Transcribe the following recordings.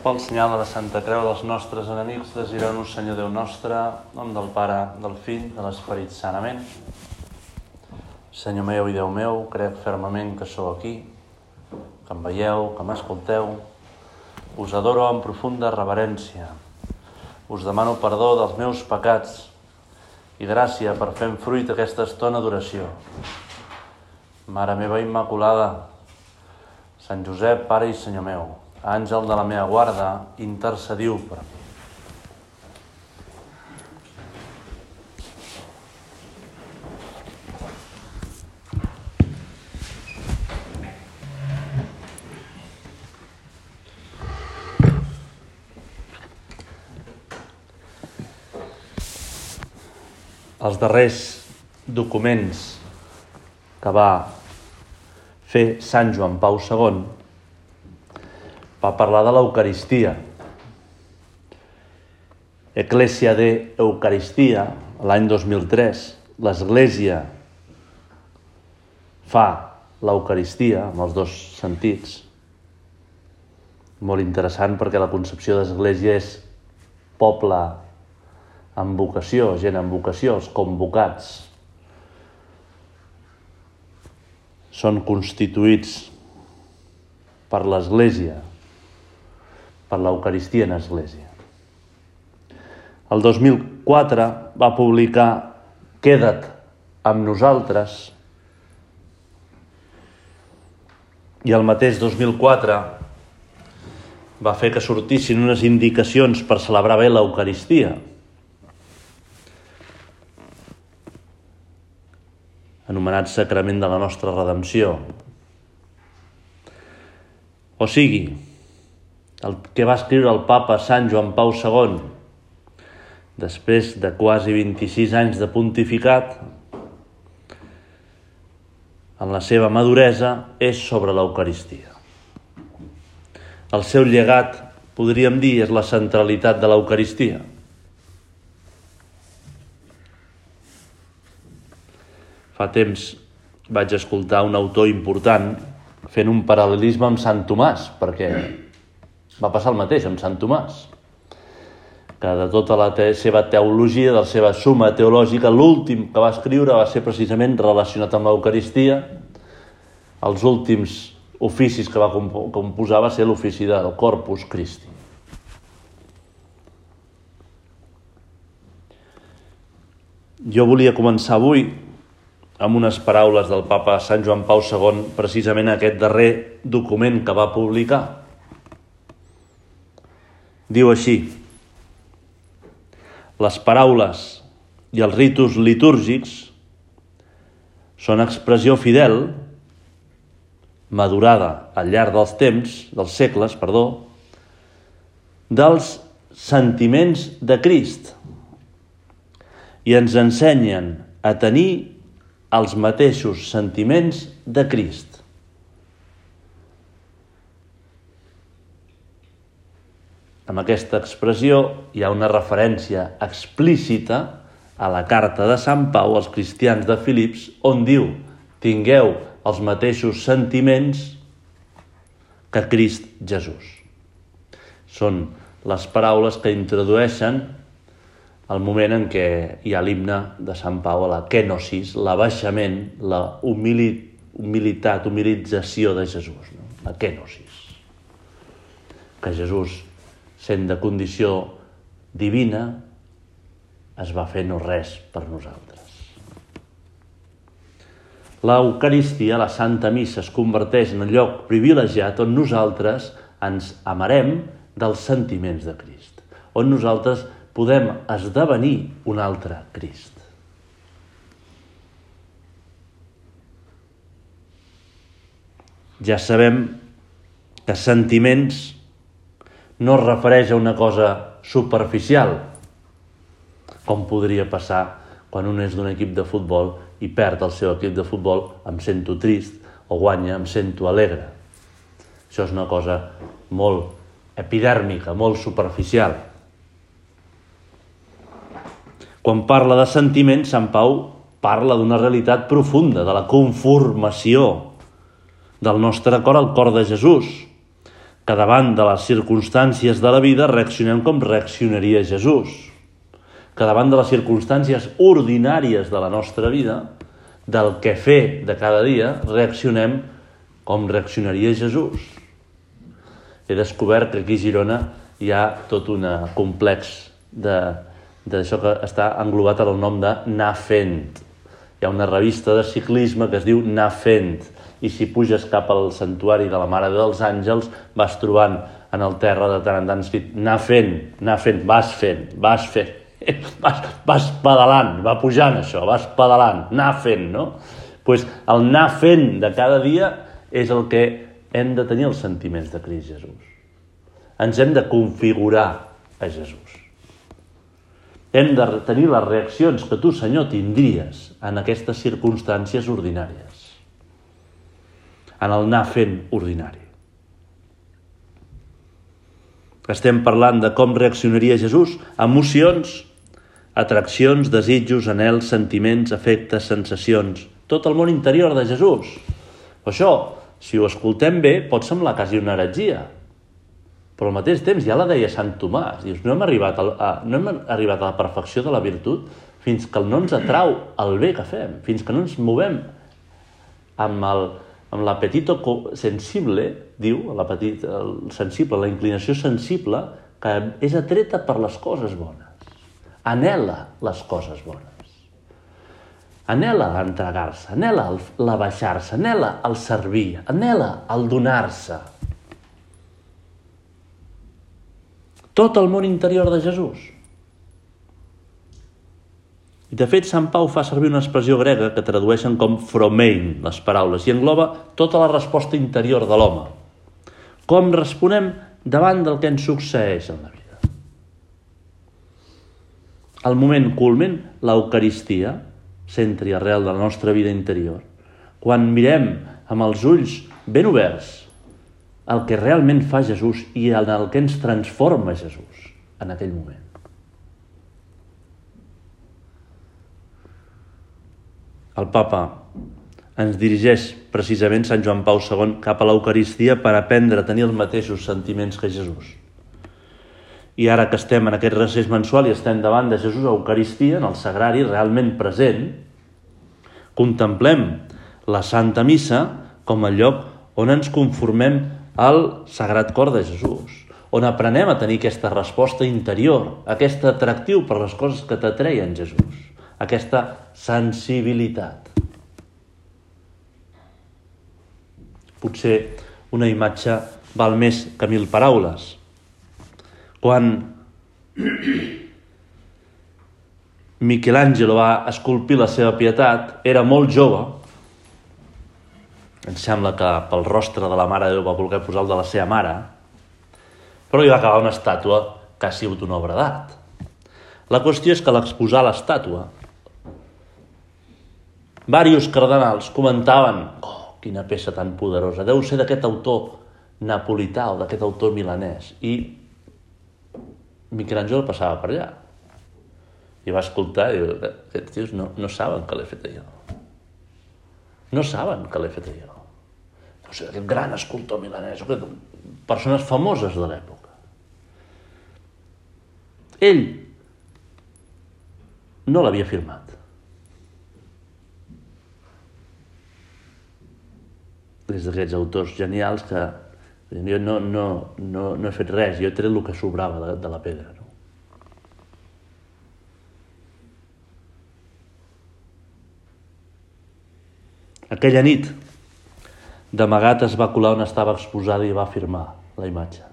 Pel senyal de Santa Creu dels nostres enemics, desireu-nos, Senyor Déu nostre, nom del Pare, del Fill, de l'Esperit sanament. Senyor meu i Déu meu, crec fermament que sou aquí, que em veieu, que m'escolteu. Us adoro amb profunda reverència. Us demano perdó dels meus pecats i gràcia per fer fruit aquesta estona d'oració. Mare meva Immaculada, Sant Josep, Pare i Senyor meu, àngel de la meva guarda, intercediu per mi. Els darrers documents que va fer Sant Joan Pau II va parlar de l'Eucaristia. Eclèsia de Eucaristia, l'any 2003, l'Església fa l'Eucaristia, amb els dos sentits. Molt interessant perquè la concepció d'Església és poble amb vocació, gent amb vocació, els convocats. Són constituïts per l'Església, per l'Eucaristia en Església. El 2004 va publicar Queda't amb nosaltres i el mateix 2004 va fer que sortissin unes indicacions per celebrar bé l'Eucaristia. anomenat sacrament de la nostra redempció. O sigui, el que va escriure el papa Sant Joan Pau II, després de quasi 26 anys de pontificat, en la seva maduresa, és sobre l'Eucaristia. El seu llegat, podríem dir, és la centralitat de l'Eucaristia. Fa temps vaig escoltar un autor important fent un paral·lelisme amb Sant Tomàs, perquè va passar el mateix amb Sant Tomàs, que de tota la te seva teologia, de la seva suma teològica, l'últim que va escriure va ser precisament relacionat amb l'Eucaristia. Els últims oficis que va composar va ser l'ofici del Corpus Christi. Jo volia començar avui amb unes paraules del papa Sant Joan Pau II, precisament aquest darrer document que va publicar. Diu així, les paraules i els ritus litúrgics són expressió fidel, madurada al llarg dels temps, dels segles, perdó, dels sentiments de Crist i ens ensenyen a tenir els mateixos sentiments de Crist. Amb aquesta expressió hi ha una referència explícita a la carta de Sant Pau als cristians de Filips, on diu tingueu els mateixos sentiments que Crist Jesús. Són les paraules que introdueixen el moment en què hi ha l'himne de Sant Pau, la kenosis, l'abaixament, la humili humilitat, humilització de Jesús, no? la kenosis. Que Jesús, sent de condició divina, es va fer no res per nosaltres. L'Eucaristia, la Santa Missa, es converteix en el lloc privilegiat on nosaltres ens amarem dels sentiments de Crist, on nosaltres podem esdevenir un altre Crist. Ja sabem que sentiments no es refereix a una cosa superficial, com podria passar quan un és d'un equip de futbol i perd el seu equip de futbol, em sento trist, o guanya, em sento alegre. Això és una cosa molt epidèrmica, molt superficial. Quan parla de sentiments, Sant Pau parla d'una realitat profunda, de la conformació del nostre cor al cor de Jesús, que davant de les circumstàncies de la vida reaccionem com reaccionaria Jesús. Que davant de les circumstàncies ordinàries de la nostra vida, del que fer de cada dia, reaccionem com reaccionaria Jesús. He descobert que aquí a Girona hi ha tot un complex d'això que està englobat en el nom de Nafent. Hi ha una revista de ciclisme que es diu Nafent i si puges cap al santuari de la Mare dels Àngels vas trobant en el terra de tant en tant escrit anar fent, anar fent, vas fent, vas fent, vas, vas pedalant, va pujant això, vas pedalant, anar fent, no? Pues el anar fent de cada dia és el que hem de tenir els sentiments de Crist Jesús. Ens hem de configurar a Jesús. Hem de tenir les reaccions que tu, Senyor, tindries en aquestes circumstàncies ordinàries en el anar fent ordinari. Estem parlant de com reaccionaria Jesús, emocions, atraccions, desitjos, anels, sentiments, efectes, sensacions, tot el món interior de Jesús. Això, si ho escoltem bé, pot semblar quasi una heretgia, però al mateix temps ja la deia Sant Tomàs, dius, no hem arribat a, no hem arribat a la perfecció de la virtut fins que no ens atrau el bé que fem, fins que no ens movem amb el, amb l'apetito sensible, diu, l'apetit sensible, la inclinació sensible, que és atreta per les coses bones. Anela les coses bones. Anela l'entregar-se, anela la baixar-se, anela el servir, anela el donar-se. Tot el món interior de Jesús i de fet, Sant Pau fa servir una expressió grega que tradueixen com fromein, les paraules, i engloba tota la resposta interior de l'home. Com responem davant del que ens succeeix en la vida. El moment culmen, l'Eucaristia, centre i arrel de la nostra vida interior. Quan mirem amb els ulls ben oberts el que realment fa Jesús i en el que ens transforma Jesús en aquell moment. El papa ens dirigeix precisament Sant Joan Pau II cap a l'Eucaristia per aprendre a tenir els mateixos sentiments que Jesús. I ara que estem en aquest recés mensual i estem davant de Jesús a Eucaristia, en el sagrari realment present, contemplem la Santa Missa com el lloc on ens conformem al Sagrat Cor de Jesús, on aprenem a tenir aquesta resposta interior, aquest atractiu per les coses que t'atreien Jesús aquesta sensibilitat. Potser una imatge val més que mil paraules. Quan Michelangelo va esculpir la seva pietat, era molt jove, em sembla que pel rostre de la Mare de Déu va voler posar el de la seva mare, però hi va acabar una estàtua que ha sigut una obra d'art. La qüestió és que l'exposar l'estàtua Varios cardenals comentaven oh, quina peça tan poderosa, deu ser d'aquest autor napolità o d'aquest autor milanès. I Michelangelo passava per allà. I va escoltar i diu, aquests tios no, no saben que l'he fet jo. No saben que l'he fet jo. O sigui, aquest gran escultor milanès, aquest, persones famoses de l'època. Ell no l'havia firmat. És d'aquests autors genials que jo no, no, no, no he fet res, jo he tret el que sobrava de, de la pedra. No? Aquella nit, d'amagat es va colar on estava exposada i va firmar la imatge.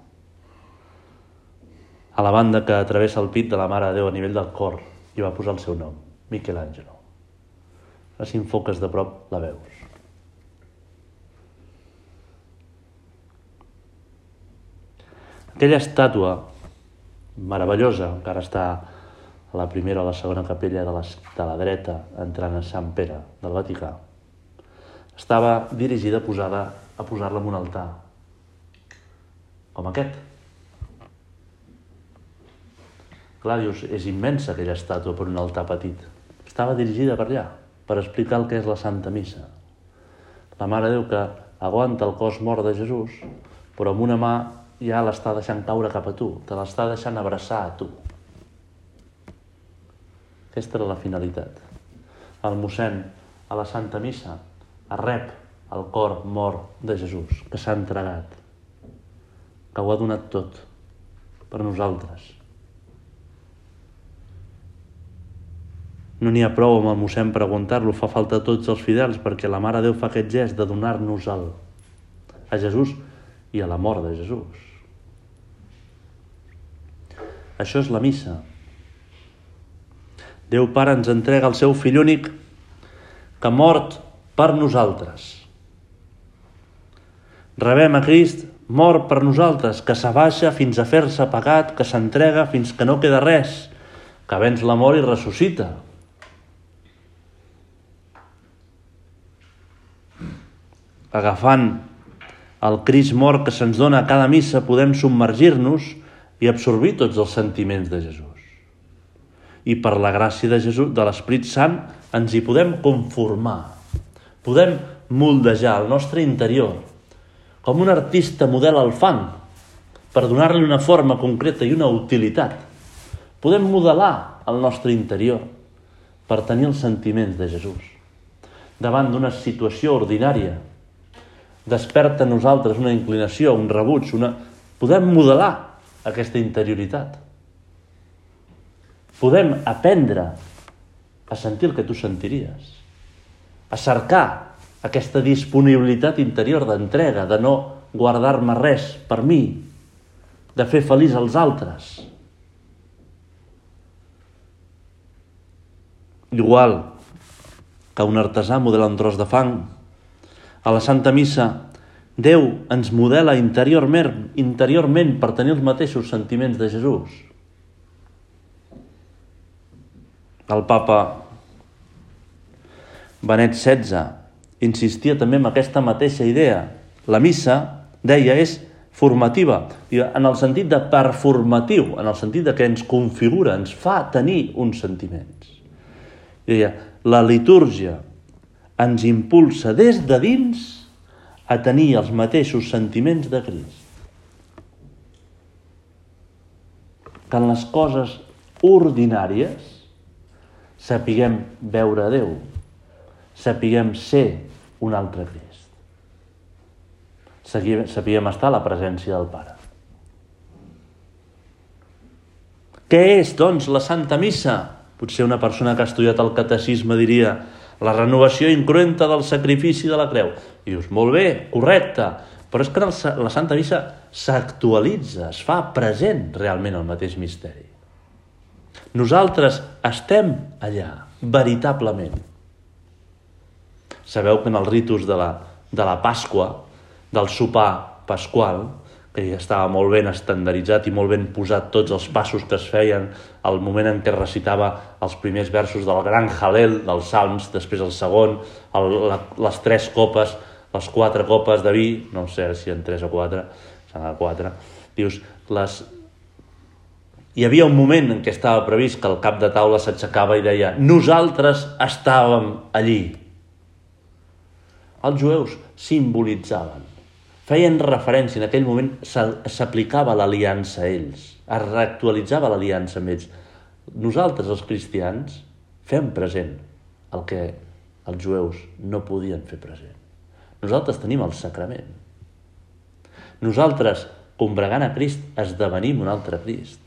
A la banda que travessa el pit de la Mare de Déu a nivell del cor i va posar el seu nom, Michelangelo. A si enfoques de prop la veus. Aquella estàtua meravellosa, encara està a la primera o la segona capella de la, de la dreta, entrant a Sant Pere del Vaticà, estava dirigida a posar-la a posar en un altar, com aquest. Clar, dius, és immensa aquella estàtua per un altar petit. Estava dirigida per allà, per explicar el que és la Santa Missa. La Mare Déu que aguanta el cos mort de Jesús però amb una mà ja l'està deixant caure cap a tu, te l'està deixant abraçar a tu. Aquesta era la finalitat. El mossèn a la Santa Missa rep el cor mort de Jesús, que s'ha entregat, que ho ha donat tot per nosaltres. No n'hi ha prou amb el mossèn preguntar-lo, fa falta tots els fidels perquè la Mare Déu fa aquest gest de donar-nos el, a Jesús i a la mort de Jesús. Això és la missa. Déu Pare ens entrega el seu fill únic que ha mort per nosaltres. Rebem a Crist mort per nosaltres, que s'abaixa fins a fer-se pecat, que s'entrega fins que no queda res, que venç la mort i ressuscita. Agafant el Crist mort que se'ns dona a cada missa, podem submergir-nos i absorbir tots els sentiments de Jesús. I per la gràcia de Jesús, de l'Esprit Sant, ens hi podem conformar. Podem moldejar el nostre interior com un artista modela el fang per donar-li una forma concreta i una utilitat. Podem modelar el nostre interior per tenir els sentiments de Jesús. Davant d'una situació ordinària, desperta a nosaltres una inclinació, un rebuig, una... podem modelar aquesta interioritat. Podem aprendre a sentir el que tu sentiries, a cercar aquesta disponibilitat interior d'entrega, de no guardar-me res per mi, de fer feliç els altres. Igual que un artesà modela un tros de fang, a la Santa Missa Déu ens modela interiorment, interiorment per tenir els mateixos sentiments de Jesús. El papa Benet XVI insistia també en aquesta mateixa idea. La missa, deia, és formativa, en el sentit de performatiu, en el sentit de que ens configura, ens fa tenir uns sentiments. Deia, la litúrgia ens impulsa des de dins a tenir els mateixos sentiments de Crist. Que en les coses ordinàries sapiguem veure Déu, sapiguem ser un altre Crist. Sapiguem estar a la presència del Pare. Què és, doncs, la Santa Missa? Potser una persona que ha estudiat el catecisme diria la renovació incruenta del sacrifici de la creu. I dius, molt bé, correcte, però és que la Santa Missa s'actualitza, es fa present realment el mateix misteri. Nosaltres estem allà, veritablement. Sabeu que en els ritus de la, de la Pasqua, del sopar pasqual, que ja estava molt ben estandarditzat i molt ben posat tots els passos que es feien al moment en què recitava els primers versos del gran Halel, dels Salms, després el segon, el, la, les tres copes, les quatre copes de vi, no sé si en tres o quatre, seran quatre, dius, les... Hi havia un moment en què estava previst que el cap de taula s'aixecava i deia nosaltres estàvem allí, els jueus simbolitzaven, feien referència, en aquell moment s'aplicava l'aliança a ells, es reactualitzava l'aliança amb ells. Nosaltres, els cristians, fem present el que els jueus no podien fer present. Nosaltres tenim el sacrament. Nosaltres, combregant a Crist, esdevenim un altre Crist.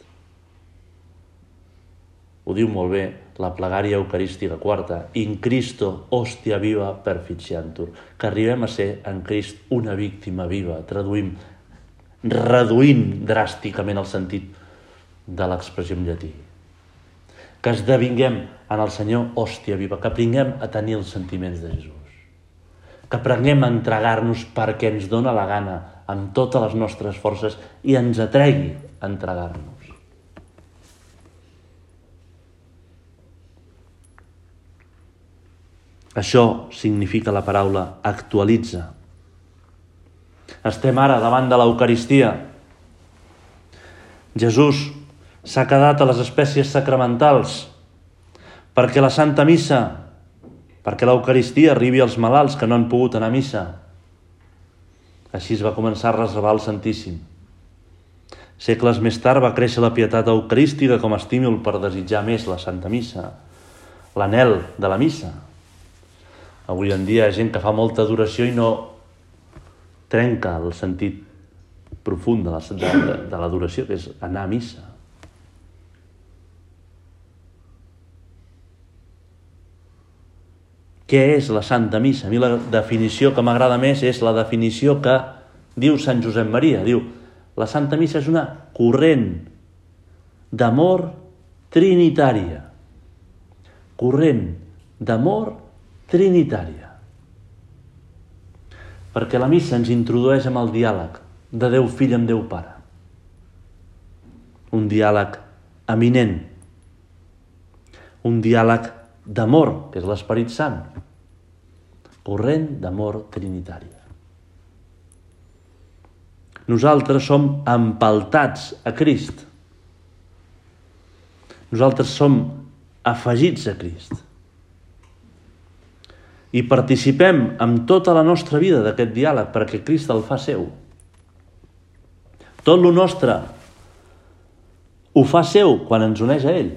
Ho diu molt bé la plegària eucarística quarta, in Cristo, hòstia viva perficiantur, que arribem a ser en Crist una víctima viva, traduïm, reduint dràsticament el sentit de l'expressió en llatí. Que esdevinguem en el Senyor hòstia viva, que aprenguem a tenir els sentiments de Jesús, que aprenguem a entregar-nos perquè ens dona la gana, amb totes les nostres forces, i ens atregui a entregar-nos. Això significa la paraula actualitza. Estem ara davant de l'Eucaristia. Jesús s'ha quedat a les espècies sacramentals perquè la Santa Missa, perquè l'Eucaristia arribi als malalts que no han pogut anar a missa. Així es va començar a reservar el Santíssim. Segles més tard va créixer la pietat eucarística com a estímul per desitjar més la Santa Missa, l'anel de la missa. Avui en dia hi ha gent que fa molta adoració i no trenca el sentit profund de l'adoració, que és anar a missa. Què és la Santa Missa? A mi la definició que m'agrada més és la definició que diu Sant Josep Maria. Diu, la Santa Missa és una corrent d'amor trinitària. Corrent d'amor trinitària. Perquè la missa ens introdueix amb el diàleg de Déu fill amb Déu pare. Un diàleg eminent. Un diàleg d'amor, que és l'Esperit Sant. Corrent d'amor trinitària. Nosaltres som empaltats a Crist. Nosaltres som afegits a Crist. I participem amb tota la nostra vida d'aquest diàleg perquè Crist el fa seu. Tot lo nostre ho fa seu quan ens uneix a ell.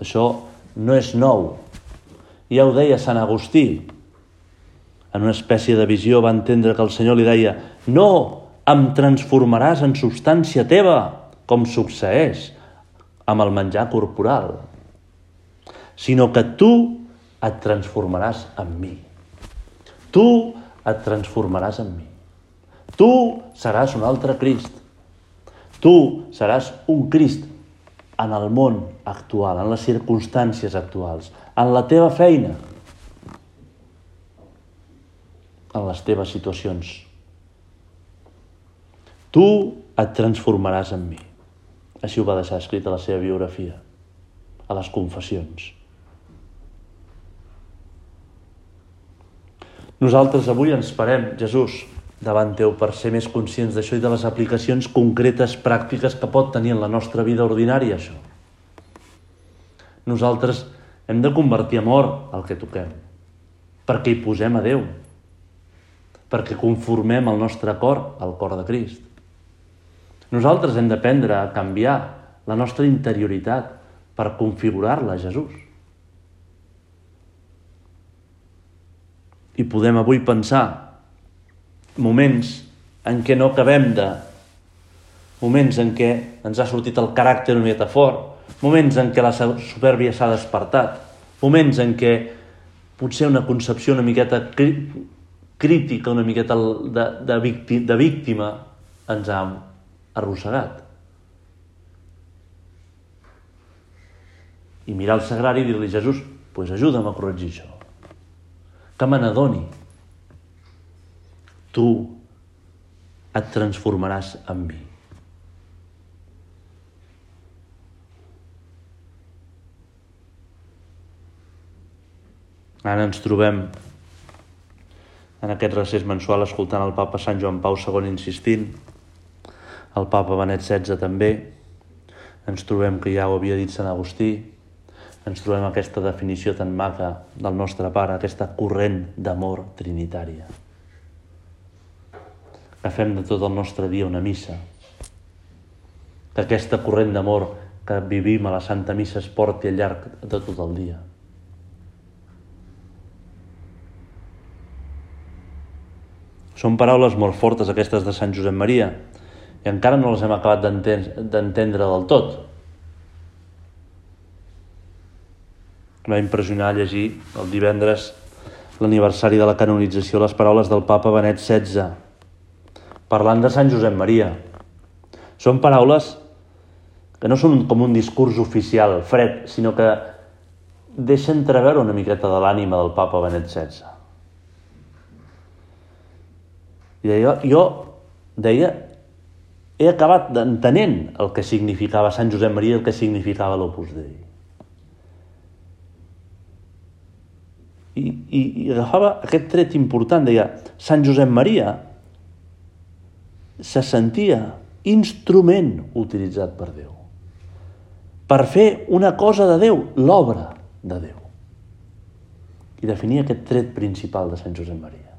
Això no és nou. Ja ho deia Sant Agustí. En una espècie de visió va entendre que el Senyor li deia no em transformaràs en substància teva, com succeeix amb el menjar corporal, sinó que tu et transformaràs en mi. Tu et transformaràs en mi. Tu seràs un altre Crist. Tu seràs un Crist en el món actual, en les circumstàncies actuals, en la teva feina, en les teves situacions. Tu et transformaràs en mi. Així ho va deixar escrit a la seva biografia, a les confessions. Nosaltres avui ens parem, Jesús, davant teu per ser més conscients d'això i de les aplicacions concretes, pràctiques que pot tenir en la nostra vida ordinària això. Nosaltres hem de convertir amor el que toquem, perquè hi posem a Déu, perquè conformem el nostre cor al cor de Crist. Nosaltres hem d'aprendre a canviar la nostra interioritat per configurar-la a Jesús. I podem avui pensar moments en què no acabem de... moments en què ens ha sortit el caràcter una miqueta fort, moments en què la supèrbia s'ha despertat, moments en què potser una concepció una miqueta crítica, una miqueta de, de, víctima, de víctima ens ha arrossegat. I mirar el sagrari i dir-li, Jesús, pues ajuda'm a corregir això. Que me n'adoni tu et transformaràs en mi. Ara ens trobem en aquest recés mensual escoltant el papa Sant Joan Pau II insistint, el papa Benet XVI també, ens trobem que ja ho havia dit Sant Agustí, ens trobem aquesta definició tan maca del nostre pare, aquesta corrent d'amor trinitària. Que fem de tot el nostre dia una missa, que aquesta corrent d'amor que vivim a la Santa Missa es porti al llarg de tot el dia. Són paraules molt fortes aquestes de Sant Josep Maria i encara no les hem acabat d'entendre del tot. Va impressionar llegir el divendres l'aniversari de la canonització les paraules del papa Benet XVI parlant de Sant Josep Maria. Són paraules que no són com un discurs oficial, fred, sinó que deixa entreveure una miqueta de l'ànima del papa Benet XVI. I deia, jo deia, he acabat entenent el que significava Sant Josep Maria i el que significava l'Opus Dei. I, i, i agafava aquest tret important, deia, Sant Josep Maria se sentia instrument utilitzat per Déu per fer una cosa de Déu, l'obra de Déu. i definir aquest tret principal de Sant Josep Maria.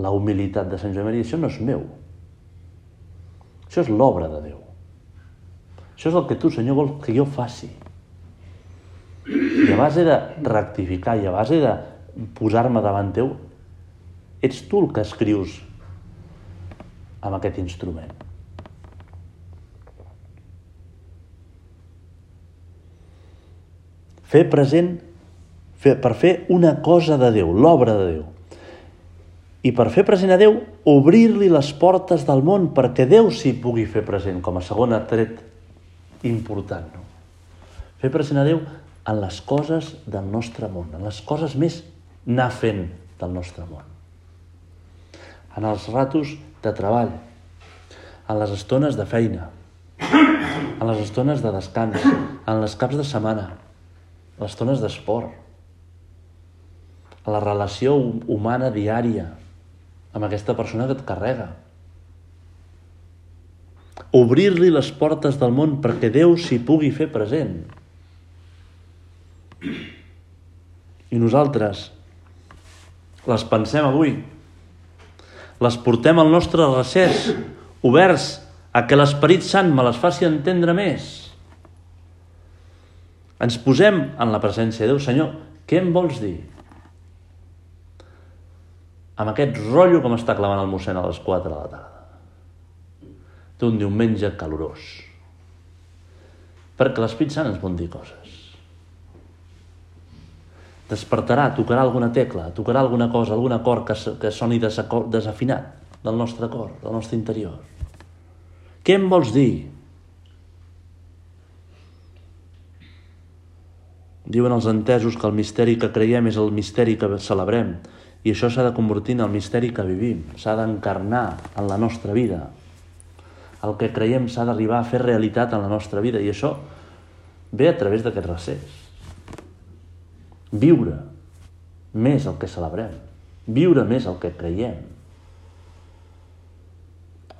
La humilitat de Sant Josep Maria, això no és meu. Això és l'obra de Déu. Això és el que tu, Senyor, vols que jo faci. I a base de rectificar i a base de posar-me davant teu, ets tu el que escrius amb aquest instrument. Fer present fer, per fer una cosa de Déu, l'obra de Déu. I per fer present a Déu, obrir-li les portes del món perquè Déu s'hi pugui fer present, com a segon tret important. No? Fer present a Déu en les coses del nostre món, en les coses més anar fent del nostre món. En els ratos de treball, en les estones de feina, en les estones de descans, en les caps de setmana, les estones d'esport, a la relació humana diària amb aquesta persona que et carrega. Obrir-li les portes del món perquè Déu s'hi pugui fer present. I nosaltres les pensem avui, les portem al nostre recés, oberts a que l'Esperit Sant me les faci entendre més. Ens posem en la presència de Déu. Senyor, què em vols dir? Amb aquest rotllo que m'està clavant el mossèn a les 4 de la tarda. D'un diumenge calorós. Perquè l'Espírit Sant ens vol dir coses. Despertarà, tocarà alguna tecla, tocarà alguna cosa, algun acord que, que soni desafinat del nostre cor, del nostre interior. Què em vols dir? Diuen els entesos que el misteri que creiem és el misteri que celebrem. I això s'ha de convertir en el misteri que vivim, s'ha d'encarnar en la nostra vida. El que creiem s'ha d'arribar a fer realitat en la nostra vida i això ve a través d'aquest recés. Viure més el que celebrem, viure més el que creiem.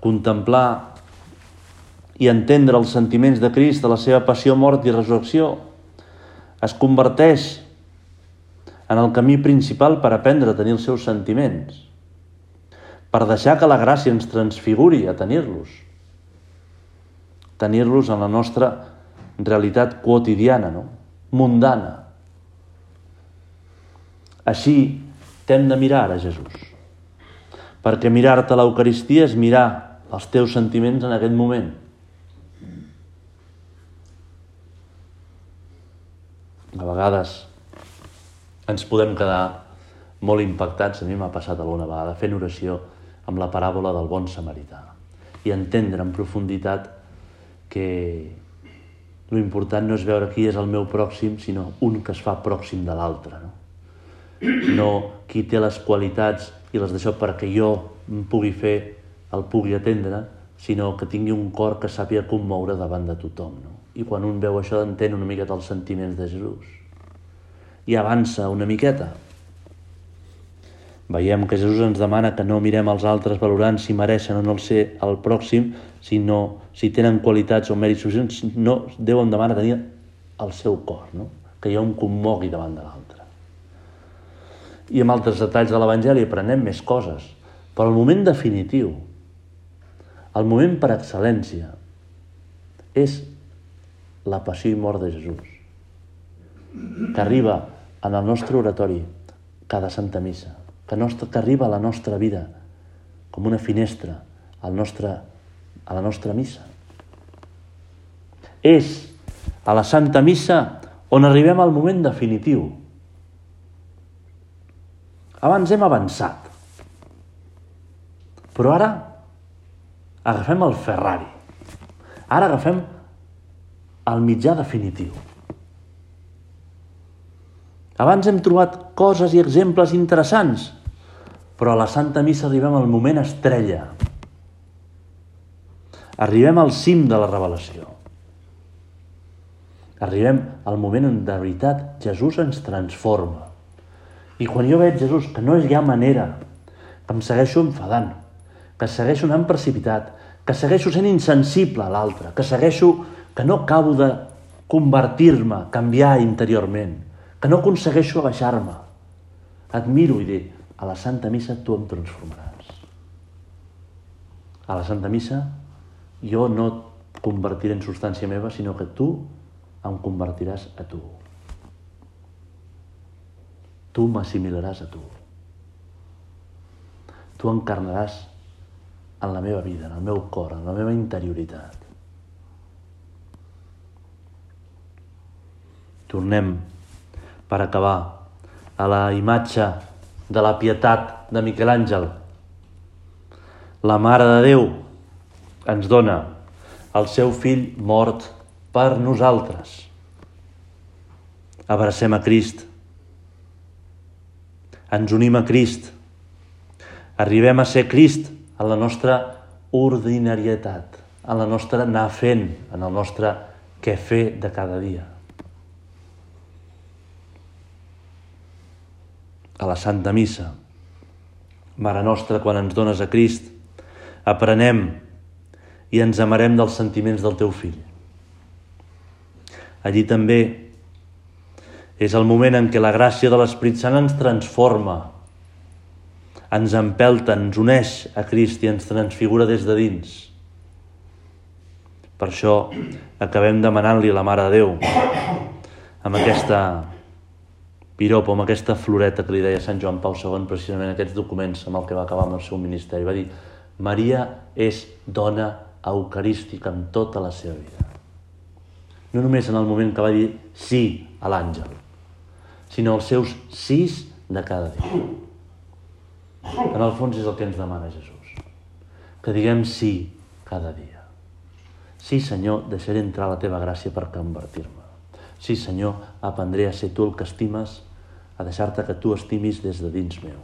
Contemplar i entendre els sentiments de Crist, de la seva passió, mort i resurrecció, es converteix en el camí principal per aprendre a tenir els seus sentiments, per deixar que la gràcia ens transfiguri a tenir-los, tenir-los en la nostra realitat quotidiana, no? mundana. Així t'hem de mirar a Jesús, perquè mirar-te a l'Eucaristia és mirar els teus sentiments en aquest moment. A vegades ens podem quedar molt impactats, a mi m'ha passat alguna vegada, fent oració amb la paràbola del bon samarità i entendre en profunditat que l'important no és veure qui és el meu pròxim, sinó un que es fa pròxim de l'altre. No? no qui té les qualitats i les d'això perquè jo em pugui fer, el pugui atendre, sinó que tingui un cor que sàpiga commoure davant de tothom. No? I quan un veu això entén una miqueta els sentiments de Jesús i avança una miqueta. Veiem que Jesús ens demana que no mirem els altres valorant si mereixen o no el ser el pròxim, sinó si tenen qualitats o mèrits suficients. No, Déu em demana tenir el seu cor, no? que jo em commogui davant de l'altre. I amb altres detalls de l'Evangeli aprenem més coses, però el moment definitiu, el moment per excel·lència, és la passió i mort de Jesús, que arriba en el nostre oratori cada Santa Missa, que, nostre, que arriba a la nostra vida com una finestra al nostre, a la nostra missa. És a la Santa Missa on arribem al moment definitiu. Abans hem avançat, però ara agafem el Ferrari. Ara agafem el mitjà definitiu. Abans hem trobat coses i exemples interessants, però a la Santa Missa arribem al moment estrella. Arribem al cim de la revelació. Arribem al moment on de veritat Jesús ens transforma. I quan jo veig Jesús que no hi ha manera, que em segueixo enfadant, que segueixo anant precipitat, que segueixo sent insensible a l'altre, que segueixo que no acabo de convertir-me, canviar interiorment, que no aconsegueixo abaixar-me, Et miro i dic, a la Santa Missa tu em transformaràs. A la Santa Missa jo no et convertiré en substància meva, sinó que tu em convertiràs a tu. Tu m'assimilaràs a tu. Tu encarnaràs en la meva vida, en el meu cor, en la meva interioritat. Tornem, per acabar, a la imatge de la pietat de Miquel Àngel. La Mare de Déu ens dona el seu fill mort per nosaltres. Abracem a Crist. Ens unim a Crist. Arribem a ser Crist en la nostra ordinarietat, en la nostra anar fent, en el nostre què fer de cada dia. A la Santa Missa, Mare Nostra, quan ens dones a Crist, aprenem i ens amarem dels sentiments del teu fill. Allí també és el moment en què la gràcia de l'Esprit Sant ens transforma, ens empelta, ens uneix a Crist i ens transfigura des de dins. Per això acabem demanant-li a la Mare de Déu amb aquesta piropa, amb aquesta floreta que li deia Sant Joan Pau II, precisament aquests documents amb el que va acabar amb el seu ministeri. Va dir, Maria és dona eucarística en tota la seva vida. No només en el moment que va dir sí a l'àngel, sinó els seus sis de cada dia. En el fons és el que ens demana Jesús. Que diguem sí cada dia. Sí, Senyor, deixaré entrar la teva gràcia per convertir-me. Sí, Senyor, aprendré a ser tu el que estimes, a deixar-te que tu estimis des de dins meu.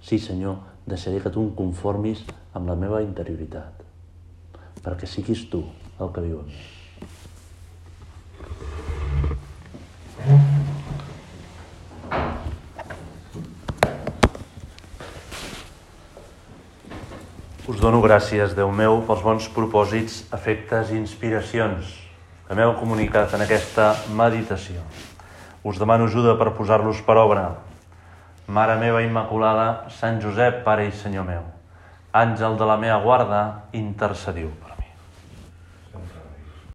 Sí, Senyor, deixaré que tu em conformis amb la meva interioritat perquè siguis tu el que viu en mi. Us dono gràcies, Déu meu, pels bons propòsits, efectes i inspiracions que m'heu comunicat en aquesta meditació. Us demano ajuda per posar-los per obra. Mare meva Immaculada, Sant Josep, Pare i Senyor meu, àngel de la meva guarda, intercediu